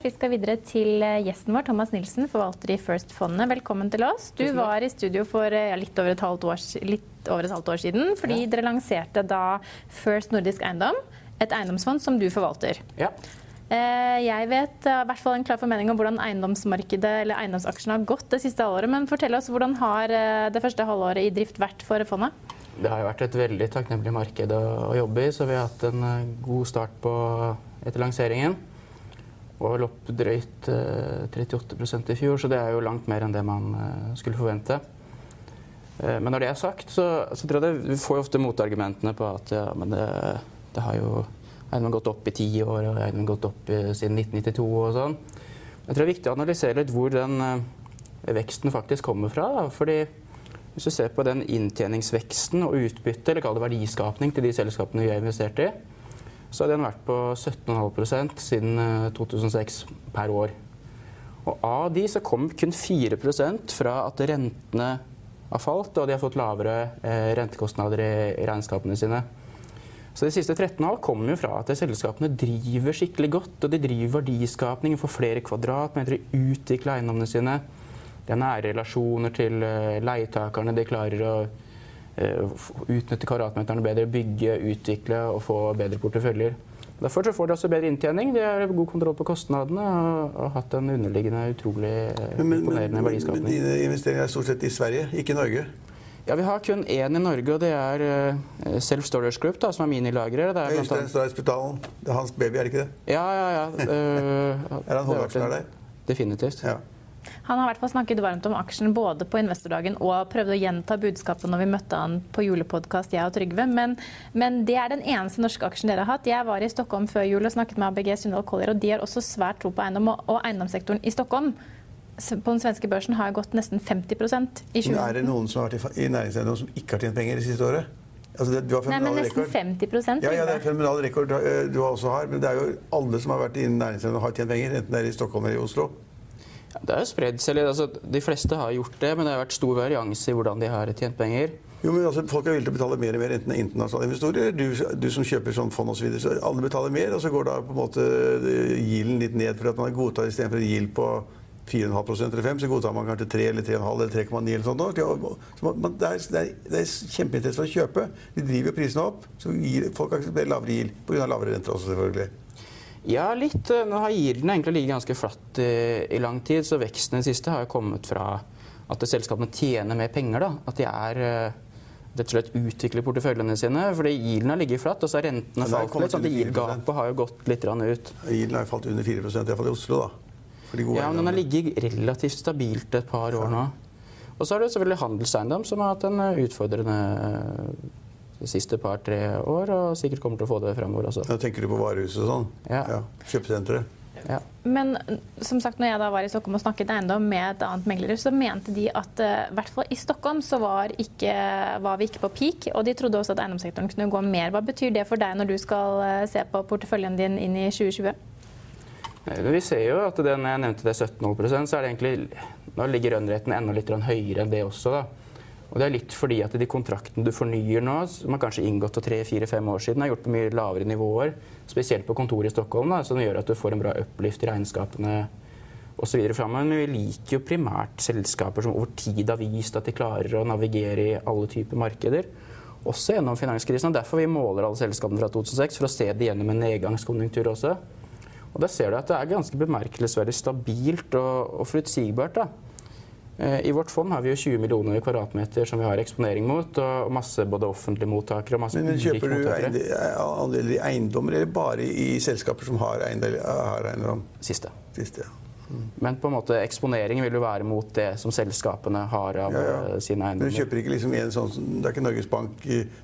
Vi skal videre til eh, gjesten vår, Thomas Nilsen, forvalter i First-fondet. Velkommen til oss. Du var i studio for eh, ja, litt, over et halvt år, litt over et halvt år siden, fordi dere lanserte da First Nordisk Eiendom, et eiendomsfond som du forvalter. Ja. Eh, Jeg vet i hvert fall en klar formening om hvordan eiendomsmarkedet eller eiendomsaksjene har gått det siste halvåret, men fortell oss hvordan har det første halvåret i drift vært for fondet? Det har jo vært et veldig takknemlig marked å, jobbe i, så vi har hatt en god start på etter lanseringen. Og vel opp drøyt eh, 38% i fjor, så det er jo langt mer enn det man eh, skulle forvente. Eh, men når det er sagt, så, så tror jeg det, vi får ofte motargumentene på at ja, men det, det har jo eiendommen gått opp i ti år, og eiendommen gått opp i, siden 1992 og sånn. Jeg tror det er viktig å analysere litt hvor den eh, veksten faktisk kommer fra. Da. Fordi hvis du ser på den inntjeningsveksten og utbytte, eller kall det verdiskapning, til de selskapene vi har investert i, så har den vært på 17,5% siden eh, 2006 per år. Og av de så kom kun 4% fra at rentene har falt, og de har fått lavere eh, rentekostnader i, regnskapene sine. Så De siste 13 år kommer jo fra at selskapene driver skikkelig godt. og De driver verdiskapning, får flere kvadratmeter, utvikler eiendommene sine. De har nære relasjoner til eh, leietakerne. De klarer å eh, utnytte kvadratmeterne bedre, bygge, utvikle og få bedre porteføljer. Derfor så får de også bedre inntjening. De har god kontroll på kostnadene og har hatt en underliggende utrolig imponerende Men, men, dine investeringer er stort sett i Sverige, ikke i Norge. Ja, Vi har kun én i Norge, og det er eh, Self Storage Group, da, som er minilagre. Det er Øystein Stray-hospitalen. Det er hans baby, er det ikke det? Ja, ja, ja. Uh, Er han hovedaksjonær der? Definitivt. Ja. Han har i hvert fall snakket varmt om aksjen både på investordagen og prøvde å gjenta budskapet når vi møtte han på julepodkast, jeg og Trygve. Men, men det er den eneste norske aksjen dere har hatt. Jeg var i Stockholm før jul og snakket med ABG Sundal Collier, og de har også svært tro på eiendom. Og, og eiendomssektoren i Stockholm på den svenske børsen har gått nesten 50% i Men er det noen som har vært i næringseiendom som ikke har tjent penger det siste året? Altså, det, du har Nei, men nesten rekord. 50 Ja, ja, det er fenomenal rekord eh, du også har, men det er jo alle som har vært innen næringseiendom har tjent penger, enten det er i Stockholm eller i Oslo. Det er jo spredd seg litt. Altså, de fleste har gjort det, men det har vært stor varianse i hvordan de har tjent penger. Jo, men altså, Folk er villige til å betale mer og mer, enten det er internasjonale investorer, du, du som kjøper sånn fond osv. Så, videre, så alle betaler mer, og så går da på en måte gilden yielden litt ned for at man godtar istedenfor en yield på 4,5 eller 5 så godtar man kanskje 3 eller 3,5 eller 3,9 eller sånt. Så man, det, er, det, er, er kjempeinteresse for å kjøpe. De driver jo prisene opp, så gir folk aksepterer lavere yield pga. lavere renter også, selvfølgelig. Ja, litt. eh, Nå har yielden egentlig ligget ganske flatt i, i lang tid, så veksten i det siste har jo kommet fra at selskapene tjener mer penger. da. At de er eh, rett og slett utvikler porteføljene sine. fordi yielden har ligget flatt, og så har rentene falt litt. Så at Yield-gapet har jo gått litt ut. Yielden har jo falt under 4 iallfall i Oslo, da. Ja, men den har ligget relativt stabilt et par år nå. Og så er det selvfølgelig handelseiendom, som har hatt en eh, utfordrende eh, de siste par-tre år, og sikkert kommer til å få det fremover også. Da tenker du på varehuset og sånn? Ja. Kjøpesentre. Ja. Men som sagt, når jeg da var i Stockholm og snakket eiendom med et annet megler, så mente de at eh, i hvert fall i Stockholm så var, ikke, var vi ikke på peak, og de trodde også at eiendomssektoren kunne gå mer. Hva betyr det for deg når du skal eh, se på porteføljen din inn i 2020? Eh, Vi ser jo at den jeg nevnte det 17,5% så er det egentlig Nå ligger rønnretten enda litt høyere enn det også. da. Og det er litt fordi at de kontraktene du fornyer nå, som har kanskje inngått for tre-fire-fem år siden, er gjort på mye lavere nivåer. Spesielt på kontoret i Stockholm, da, som gjør at du får en bra uplift i regnskapene osv. framover. Men vi liker jo primært selskaper som over tid har vist at de klarer å navigere i alle typer markeder. også gjennom finanskrisen. og Derfor vi måler alle selskapene fra 2006, for å se det gjennom en nedgangskonjunktur også. Og Der ser du at det er ganske bemerkelsesverdig stabilt og, og forutsigbart. da. Eh, I vårt fond har vi jo 20 millioner kvadratmeter som vi har eksponering mot, og masse både offentlige mottakere og masse Men, men Kjøper du andeler i eiendommer, eller bare i selskaper som har eiendel- har eiendom? Siste. Siste, ja. Men på en måte eksponeringen vil jo være mot det som selskapene har av Ja, ja. eh, sine Men du eiendommer. kjøper ikke liksom en sånn, Det er ikke Norges Bank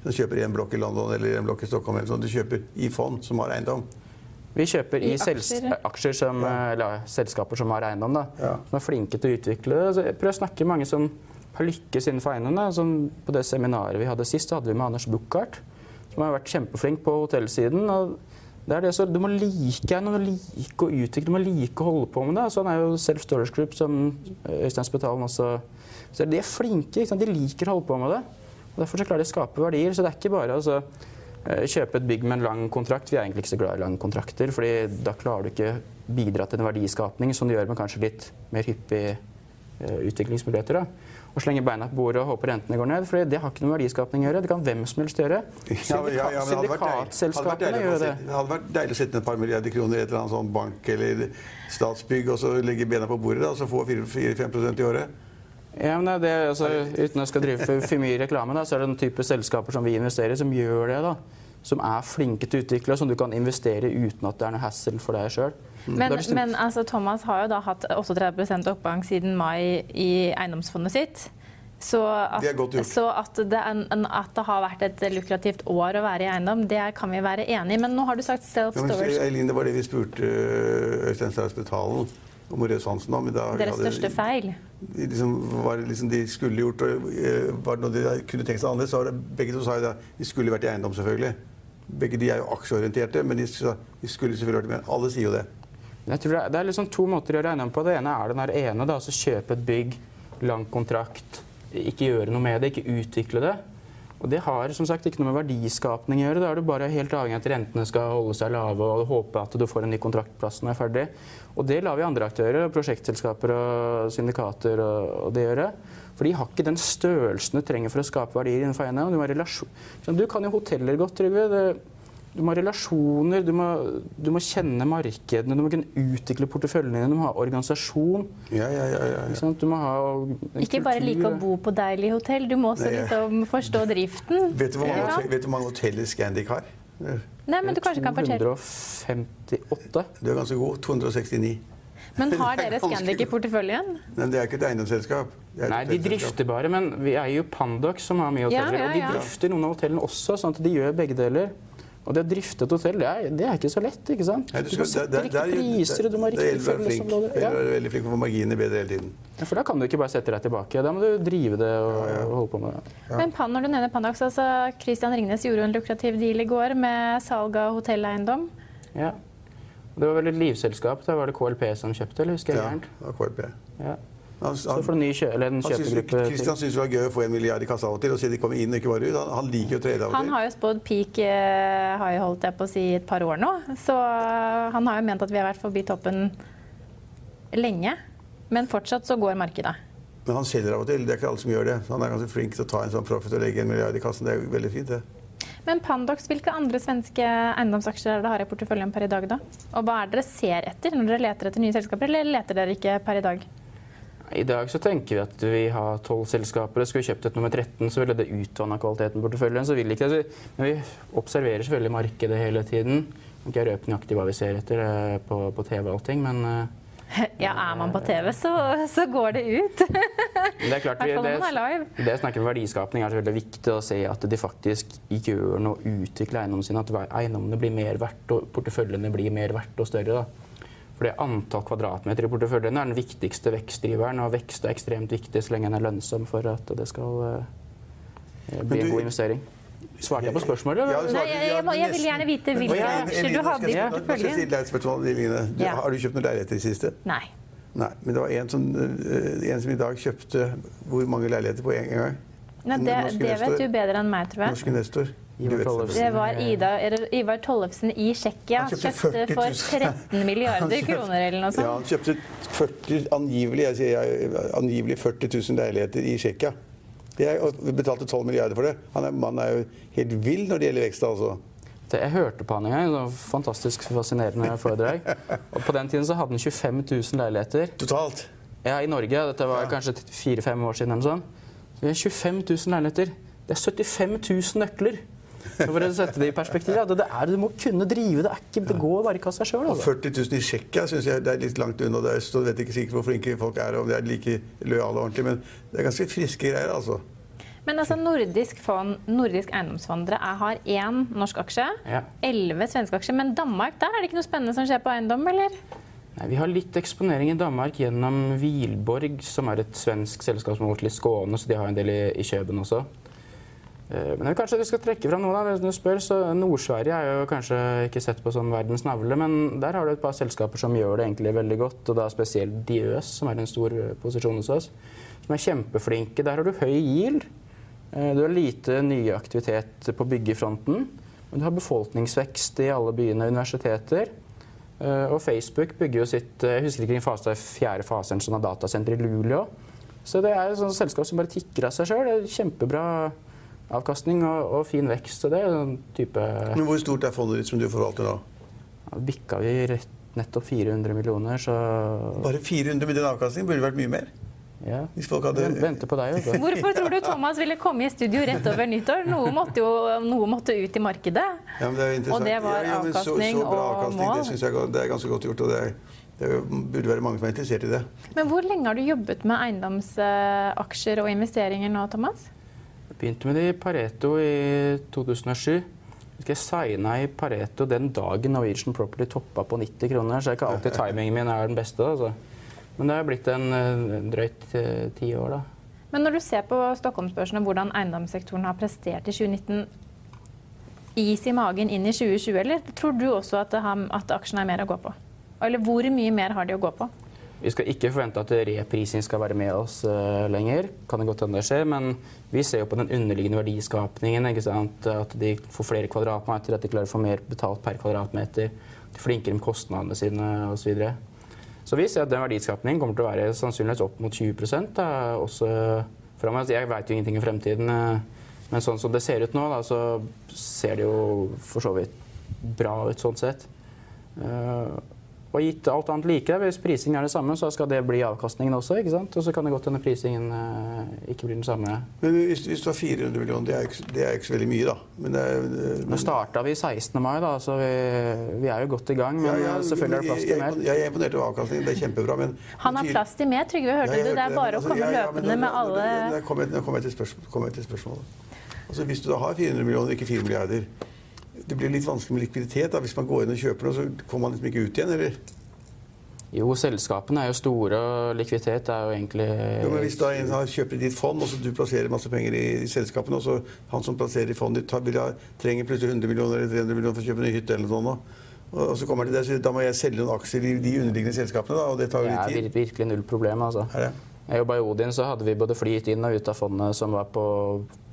som kjøper en blokk i London eller en blokk i Stockholm. Eller sånn. Du kjøper i fond som har eiendom. Vi kjøper i, I sels aksjer. aksjer som, eh, eller selskaper som har eiendom, da, Ja. som er flinke til å utvikle det. Altså, prøver å snakke med mange som har lykkes innenfor eiendom. Som på det seminaret vi hadde sist, så hadde vi med Anders Buchardt, som har vært kjempeflink på hotellsiden. Og det er det, så du må like eiendom, du må like å utvikle, du må like å holde på med det. Så han er jo Self Storage Group, som Øystein Spetalen også så De er flinke, ikke sant? de liker å holde på med det. Og Derfor så klarer de å skape verdier. Så det er ikke bare altså, eh, kjøpe et bygg med en lang kontrakt. Vi er egentlig ikke så glad i lange kontrakter, fordi da klarer du ikke bidra til en verdiskapning som du gjør med kanskje litt mer hyppige eh, utviklingsmuligheter. Da. Og slenge beina på bordet og håpe rentene går ned, for det har ikke noe verdiskapning å gjøre. Det kan hvem som helst gjøre. Syndikatselskapene gjør det. Det hadde vært deilig å sitte et par milliarder kroner i et eller annet sånn bank eller Statsbygg og så legge bena på bordet da, og så få 4-5% i året. Ja, men det altså, uten å skal drive for, for mye reklame, da, så er det noen type selskaper som vi investerer i, som gjør det. da. Som er flinke til å utvikle, som du kan investere i uten at det er noe hassle for deg sjøl. Men, men altså, Thomas har jo da hatt 38% oppgang siden mai i eiendomsfondet sitt. Så at, så at, det, er en- at det har vært et lukrativt år å være i eiendom, det kan vi være enig i. Men nå har du sagt Ja, men self-storage. Eileen, det var det vi spurte øh, Øystein Strauss Betalen og Moreus Hansen da. Men da Deres Hadde- største feil. de liksom, var det liksom de skulle gjort, og øh, var det noe de kunne tenkt seg annerledes, så var det, begge to sa jo det. De skulle vært i eiendom, selvfølgelig. Begge de er jo aksjeorienterte, men de, de skulle selvfølgelig vært med. Alle sier jo det. Jeg tror det er, det er liksom to måter å gjøre eiendom på. Det ene er den ene, da, altså kjøpe et bygg, lang kontrakt, ikke gjøre noe med det, ikke utvikle det. Og det har som sagt ikke noe med verdiskapning å gjøre. Da er du bare helt avhengig av at rentene skal holde seg lave og håpe at du får en ny kontraktplass når du er ferdig. Og det lar vi andre aktører, prosjektselskaper og syndikater og, og det gjøre. For de har ikke den størrelsen du trenger for å skape verdier innenfor eiendom. Du, du kan jo hoteller godt, Trygve. Du må ha relasjoner, du må, du må kjenne markedene, du må kunne utvikle porteføljene dine, du må ha organisasjon. Ja, ja, ja, ja, Ikke, sant? Du må ha en Ikke bare like å bo på deilig hotell, du må også liksom forstå driften. Vet du hvor mange, hotell- vet du hvor mange hoteller Scandic har? Nei, men du kanskje kan fortelle. 258. Du er ganske god. 269. Men har er dere Scandic i porteføljen? Nei, det er ikke et eiendomsselskap. Et Nei, de drifter bare, men vi eier jo Pandox, som har mye hoteller. Ja, ja, Og de drifter noen av hotellene også, sånn at de gjør begge deler. Og det å drifte et hotell, det er, det er ikke så lett, ikke sant? Nei, Du må sette der- der- priser, og du må ha riktige følelsesområder. Det Ja. gjelder å være veldig flink på å få marginene bedre hele tiden. Ja, for da kan du ikke bare sette deg tilbake. Da må du drive det og, og holde på med det. Men Pan, når du nevner Pandax, altså Christian Ringnes gjorde jo en lukrativ deal i går med salg av hotelleiendom. Ja. Det var vel et livselskap. Da var det KLP som kjøpte, eller husker jeg Ja, det var KLP. Ja. Han, Så han, for en ny kjø eller en kjøpegruppe syns det var gøy å få en milliard i kassa av og til og se de kommer inn og ikke bare ut. Han, han liker jo å trade av og til. Han har jo spådd peak eh, har holdt jeg på å si, et par år nå. Så eh, han har jo ment at vi har vært forbi toppen lenge. Men fortsatt så går markedet. Men han selger av og til. Det er ikke alle som gjør det. Han er ganske flink til å ta en sånn profit og legge en milliard i kassen. Det er jo veldig fint, det. Men Pandox, hvilke andre svenske eiendomsaksjer er det dere har i porteføljen per i dag, da? Og hva er det dere ser etter når dere leter etter nye selskaper, eller leter dere ikke per i dag? I dag så tenker vi at vi har tolv selskaper. Skulle vi kjøpt et nummer 13, så ville det utvanna kvaliteten på porteføljen. Så vil ikke det. Men vi observerer selvfølgelig markedet hele tiden. Kan ikke røpe nøyaktig hva vi ser etter eh, på, på TV og allting, men eh, Ja, er man på TV, så, så går det ut. det er klart vi, det, det snakker om verdiskapning er veldig viktig å se at de faktisk gjør noe, utvikler eiendommene sine. At eiendommene blir mer verdt, og porteføljene blir mer verdt og større. Da. Fordi antall kvadratmeter i porteføljen er den viktigste vekstdriveren, og vekst er ekstremt viktig så lenge den er lønnsom for at det skal eh, bli en god investering. Svarte jeg på spørsmålet? Ja, eller? Nei, jeg, jeg, jeg vil gjerne vite hvilke aksjer du hadde i Nå skal jeg porteføljen. Du, Ja. Har du kjøpt noen leiligheter i det siste? Nei. Nei. Men det var en som, øh, en som i dag kjøpte hvor mange leiligheter på en gang? Nei, det, det vet du bedre enn meg, tror jeg. Norsk investor. Det var Ida, Ivar Tollefsen i Tsjekkia. Kjøpte Kjøpte for 13 milliarder kroner eller noe Ja, han kjøpte 40, angivelig, jeg sier, angivelig 40 000 leiligheter i Tsjekkia. Det og betalte 12 milliarder for det. Han er, mannen er jo helt vill når det gjelder vekst. altså. Det- Jeg hørte på han en gang. Det var fantastisk fascinerende foredrag. Og på den tiden så hadde han 25 000 leiligheter. Totalt. Ja, i Norge. Dette var kanskje fire-fem år siden. eller sånt. Har 25 000 leiligheter. Det er 75 000 nøkler. For å sette det i perspektiv, det, det er, Du må kunne drive. Det, er ikke, det går bare ikke av seg sjøl. Og 40 000 i Tsjekkia syns jeg det er litt langt unna. Det er, så vet ikke sikkert hvor flinke folk er, om de er like lojale og ordentlige, men det er ganske friske greier, altså. Men altså, nordisk, fond, nordisk eiendomsfond, dere er- har én norsk aksje, Ja. elleve svenske aksjer. Men Danmark, der er det ikke noe spennende som skjer på eiendom, eller? Nei, Vi har litt eksponering i Danmark gjennom Wihlborg, som er et svensk selskap som har til i Skåne, så de har en del i, i Kjøben også. Eh, Men kanskje vi skal trekke fram noe da, hvis du spør, så Nord-Sverige er jo kanskje ikke sett på som verdens navle, men der har du et par selskaper som gjør det egentlig veldig godt, og da spesielt Diøs, som er en stor eh, posisjon hos oss, som er kjempeflinke. Der har du høy yield, eh, du har lite ny aktivitet på byggefronten, men du har befolkningsvekst i alle byene og universiteter. Og Facebook bygger jo sitt Jeg husker ikke hvilken fase det er fjerde fase en sånn datasenter i Luleå. Så det er et sånt selskap som bare tikker av seg sjøl. Kjempebra avkastning og, og fin vekst. Så det er en type Men hvor stort er fondet ditt som du forvalter nå? ja, Bikka vi rett, nettopp 400 millioner, så Bare 400 med den avkastningen burde vært mye mer. ja. Hvis folk hadde Vent- Venter på deg, også. Hvorfor tror du Thomas ville komme i studio rett over nyttår? Noe måtte jo noe måtte ut i markedet. Ja, men det er. Og det var men avkastning så, så bra og avkastning, mål. Det synes jeg det er ganske godt gjort. og det, er, det burde være mange som er interessert i det. Men hvor lenge har du jobbet med eiendomsaksjer og investeringer nå, Thomas? Begynte med det i Pareto i 2007. Jeg signa i Pareto den dagen Norwegian Property toppa på 90 kroner, så det er ikke alltid timingen min er den beste. Altså. Men det har blitt en eh, drøyt eh, ti år, da. Men når du ser på Stockholmsbørsen og hvordan eiendomssektoren har prestert i 2019, is i magen inn i 2020, eller tror du også at, har, at aksjene er mer å gå på? Eller hvor mye mer har de å gå på? Vi skal ikke forvente at reprising skal være med oss uh, lenger. Kan det godt hende det skjer, men vi ser jo på den underliggende verdiskapningen. Ikke sant? At de får flere kvadratmeter, at de klarer å få mer betalt per kvadratmeter. De er flinkere med kostnadene sine osv. Så, så vi ser at den verdiskapningen kommer til å være sannsynligvis opp mot 20 da, også framover. Jeg vet jo ingenting om fremtiden, eh, men sånn som det ser ut nå, da, så ser det jo for så vidt bra ut sånn sett. Eh, og gitt alt annet like, hvis prisingen er det samme, så skal det bli avkastningen også. ikke sant? Og så kan det godt hende prisingen eh, ikke blir den samme. Men hvis, hvis du har 400 millioner, det er, ikke, det er ikke så veldig mye, da. Men det er, Nå men, starta vi 16. mai, da, så vi, vi er jo godt i gang. Men Ja, ja, eh, selvfølgelig er det plass til mer. Jeg er imponert over avkastningen. Det er kjempebra. Men Han har plass til mer, Trygve, hørte Ja, du? Det er bare men å altså, komme ja, ja, løpende med alle Nå kommer jeg, til kommer spørsmål, kommer jeg til spørsmålet. Altså, hvis du da har 400 millioner, ikke 4 milliarder Det blir litt vanskelig med likviditet. da. Hvis man går inn og kjøper noe, så kommer man liksom ikke ut igjen, eller? Jo, selskapene er jo store, og likviditet er jo egentlig Jo, men Hvis da en har kjøper ditt fond, og så du plasserer masse penger i, i selskapene, og så han som plasserer i fondet ditt, trenger plutselig 100 millioner eller 300 millioner for å kjøpe en ny hytte eller noe sånt, og, og så kommer til deg og da må jeg selge noen aksjer i de underliggende selskapene, da, og det tar jo litt tid. Det er virkelig null problem. altså. Er det? I Odin, så hadde vi både flyt inn og ut av fondet som var på,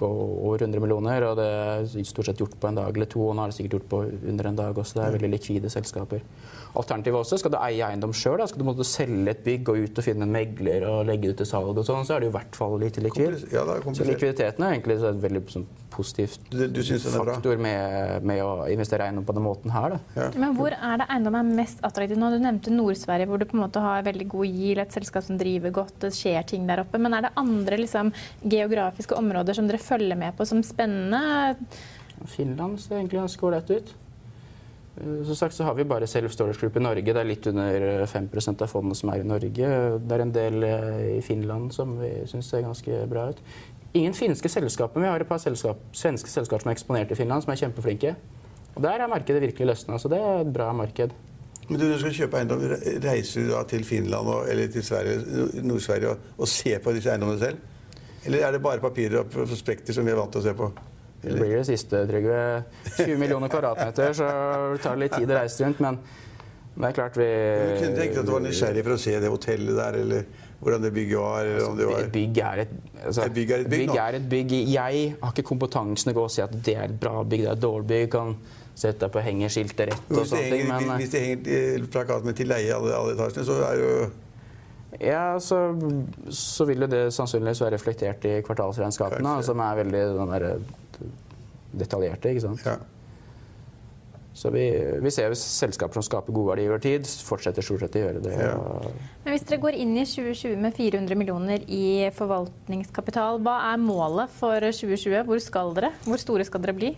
på over 100 millioner. Og det er stort sett gjort på en dag eller to, og nå er det sikkert gjort på under en dag også. Det er veldig likvide selskaper. Alternativet også, skal du eie eiendom sjøl, skal du måtte selge et bygg og ut og finne en megler og legge det ut til salg og sånn, så er det i hvert fall lite likvid. Ja, er så likviditeten er egentlig så et veldig sånn, positivt Du, du er faktor med, med å investere i eiendom på den måten her. Da. Ja. Men hvor er det eiendom er mest attraktiv nå? Du nevnte Nord-Sverige, hvor du på en måte har veldig god yield, et selskap som driver godt, det skjer ting der oppe. Men er det andre liksom, geografiske områder som dere følger med på som spennende? Finland ser egentlig ganske ålreit ut. Eh, Som sagt så har vi bare Self Storage Group i Norge. Det er litt under eh, 5 av fondet som er i Norge. Det er en del eh, i Finland som vi syns ser ganske bra ut. Ingen finske selskaper, men vi har et par selskap, svenske selskaper som er eksponert i Finland, som er kjempeflinke. Og Der er markedet virkelig løsna, så det er et bra marked. Men du, du skal kjøpe eiendom, reiser du da til Finland og, eller til Sverige, Nord-Sverige og, og ser på disse eiendommene selv? Eller er det bare papirer og prospekter som vi er vant til å se på? Det blir det siste, Trygve. 20 millioner kvadratmeter, så det tar litt tid å reise rundt. Men det er klart vi Du kunne tenkt at du var nysgjerrig for å se det hotellet der, eller hvordan det bygget var? Altså, om det var... Bygg er et, altså, Et bygg er et bygg nå. er et bygg. Jeg har ikke kompetansen til å gå og si at det er et bra bygg, det er et dårlig bygg. Kan sette deg på hengerskiltet rett og sånne ting. Men hvis det henger eh, plakat med 'til leie' i alle, alle etasjene, så er jo Ja, så, så vil jo det sannsynligvis være reflektert i kvartalsregnskapene, som er veldig den der, detaljerte. ikke sant? Ja. Så vi, vi ser jo selskaper som skaper god verdi over tid, fortsetter stort sett å gjøre det. Ja. Men hvis dere går inn i 2020 med 400 millioner i forvaltningskapital, hva er målet for 2020? Hvor skal dere? Hvor store skal dere bli?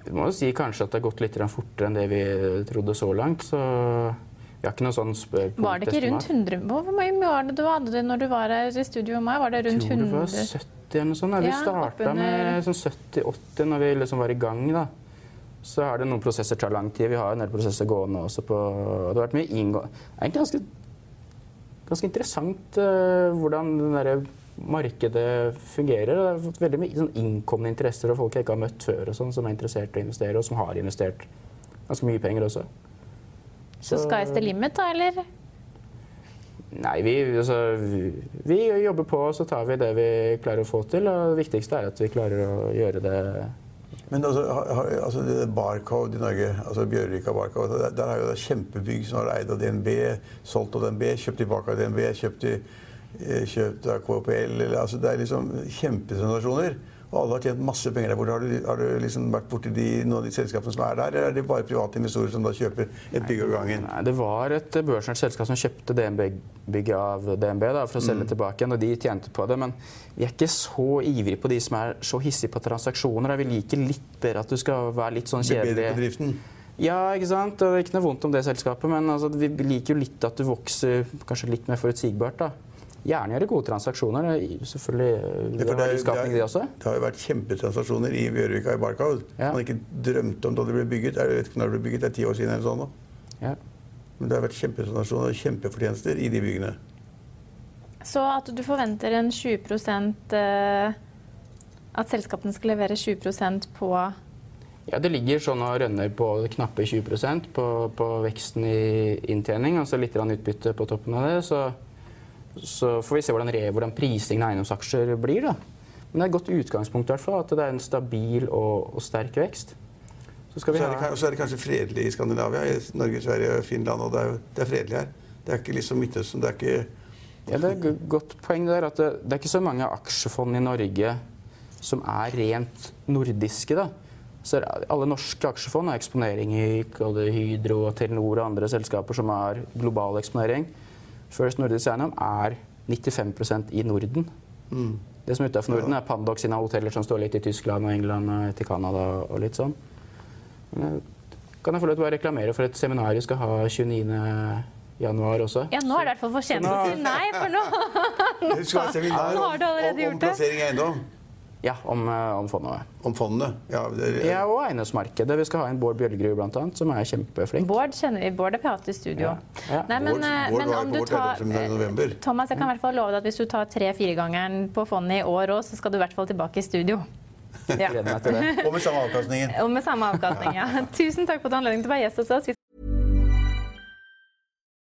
Vi må jo si kanskje at det har gått litt fortere enn det vi trodde så langt. Så vi har ikke noe sånn Var det ikke rundt 100 Hvor mye var det du hadde det når du var her i studio med meg? Var det rundt Jeg tror det var 70 eller noe sånt. Ja, Vi starta oppunder- med sånn 70-80 når vi liksom var i gang. da. Så er det noen prosesser tar lang tid. Vi har en del prosesser gående også på Det har vært mye inngå... Egentlig ganske, ganske interessant uh, hvordan den derre markedet fungerer. Det har fått veldig mye sånn innkomne interesser og folk jeg ikke har møtt før, og sånn, som er interessert i å investere, og som har investert ganske mye penger også. Så sky's the limit, da, eller? Nei, vi, altså, vi, jobber på, og så tar vi det vi klarer å få til. Og det viktigste er at vi klarer å gjøre det Men altså, altså Barcode i Norge, altså Bjørvika Barcode, der, der er jo det kjempebygg som er eid av DNB, solgt av DNB, kjøpt tilbake av DNB, kjøpt, i, eh, kjøpt av KPL. Eller, altså det er liksom kjempetransaksjoner. Og alle har tjent masse penger der borte. Har du, har du liksom vært borti de, noen av de selskapene som er der, eller er det bare private investorer som da kjøper et bygg av gangen? Nei, Det var et børsnært selskap som kjøpte DNB-bygget av DNB da, for å selge tilbake igjen, og de tjente på det. Men vi er ikke så ivrige på de som er så hissige på transaksjoner. Vi liker litt bedre at du skal være litt sånn Blir bedre på kjedelig. driften? Ja, ikke sant? Det er ikke noe vondt om det selskapet, men altså, vi liker jo litt at du vokser kanskje litt mer forutsigbart. da. Gjerne gjøre gode transaksjoner. Er Selvfølgelig Ja, det er det er- verdiskapning, de også. Det har jo vært kjempetransaksjoner i Bjørvika i Barcode. Ja. Man ikke drømte om da det ble bygget. Jeg vet ikke når det ble bygget, det er ti år siden eller sånn. Ja. Men det har vært kjempetransaksjoner og kjempefortjenester i de byggene. Så at du forventer en 20 eh, At selskapene skal levere 20% på Ja, Det ligger sånn og rønner på knappe 20 på, på veksten i inntjening, altså litt utbytte på toppen av det. Så, får vi se hvordan, re- hvordan prisingen av eiendomsaksjer blir. da. Men det er et godt utgangspunkt i hvert fall, at det er en stabil og, og sterk vekst. Så Så er, det, så er det kanskje fredelig i Skandinavia. I Norge, Sverige og Finland. Og det er, det er fredelig her. Det er ikke liksom Midtøsten. Det er ikke Ja, det er et godt poeng der, at det, det er ikke så mange aksjefond i Norge som er rent nordiske. da. Så alle norske aksjefond har eksponering i Hydro, Telenor og andre selskaper som har global eksponering. First Nordisk Eiendom er 95% i Norden. Det som er utenfor Norden, er Pandox sine hoteller som står litt i Tyskland og England og til Canada og litt sånn. Men jeg- kan jeg få lov til å reklamere for et seminar vi skal ha 29. januar også? Ja, nå er det i hvert fall for sent å si nei, for nå seminar Nå har du allerede gjort det. plassering av eiendom. Ja, om, eh, om fondet. Om fondene. Ja, det, Ja, og eiendomsmarkedet. Vi skal ha en Bård Bjølgerud annet, som er kjempeflink. Bård kjenner vi. Bård er pratet i studio. Ja. Ja. Nei, men, Bård- eh, Bård men var om på du vårt tar i november. Thomas, jeg kan i hvert fall love deg at hvis du tar tre-firegangeren på fondet i år òg, så skal du i hvert fall tilbake i studio. Ja. Gleder meg til det. Og med samme avkastningen. Og med samme avkastning, ja. Tusen takk for at du har anledning til å være gjest hos oss.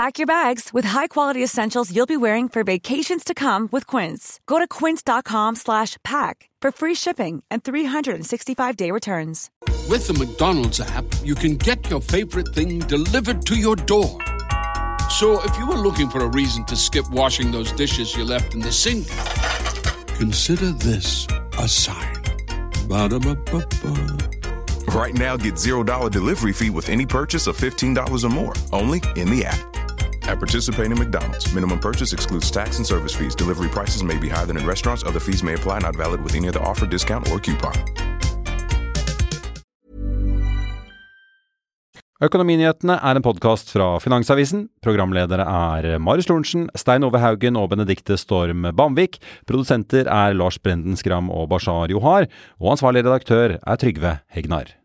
Pack your bags with high-quality essentials you'll be wearing for vacations to come with Quince. Go to quince.com slash pack for free shipping and 365-day returns. With the McDonald's app, you can get your favorite thing delivered to your door. So if you were looking for a reason to skip washing those dishes you left in the sink, consider this a sign. Ba-da-ba-ba-ba. Right now, get $0 delivery fee with any purchase of $15 or more, only in the app. at participating McDonald's. Minimum purchase excludes tax and service fees. Delivery prices may be higher than in restaurants. Other fees may apply. Not valid with any other offer, discount, or coupon. Økonominyhetene er en podkast fra Finansavisen. Programledere er Marius Lorentzen, Stein Ove Haugen og Benedikte Storm Bamvik. Produsenter er Lars Brenden Skram og Bashar Johar. Og ansvarlig redaktør er Trygve Hegnar.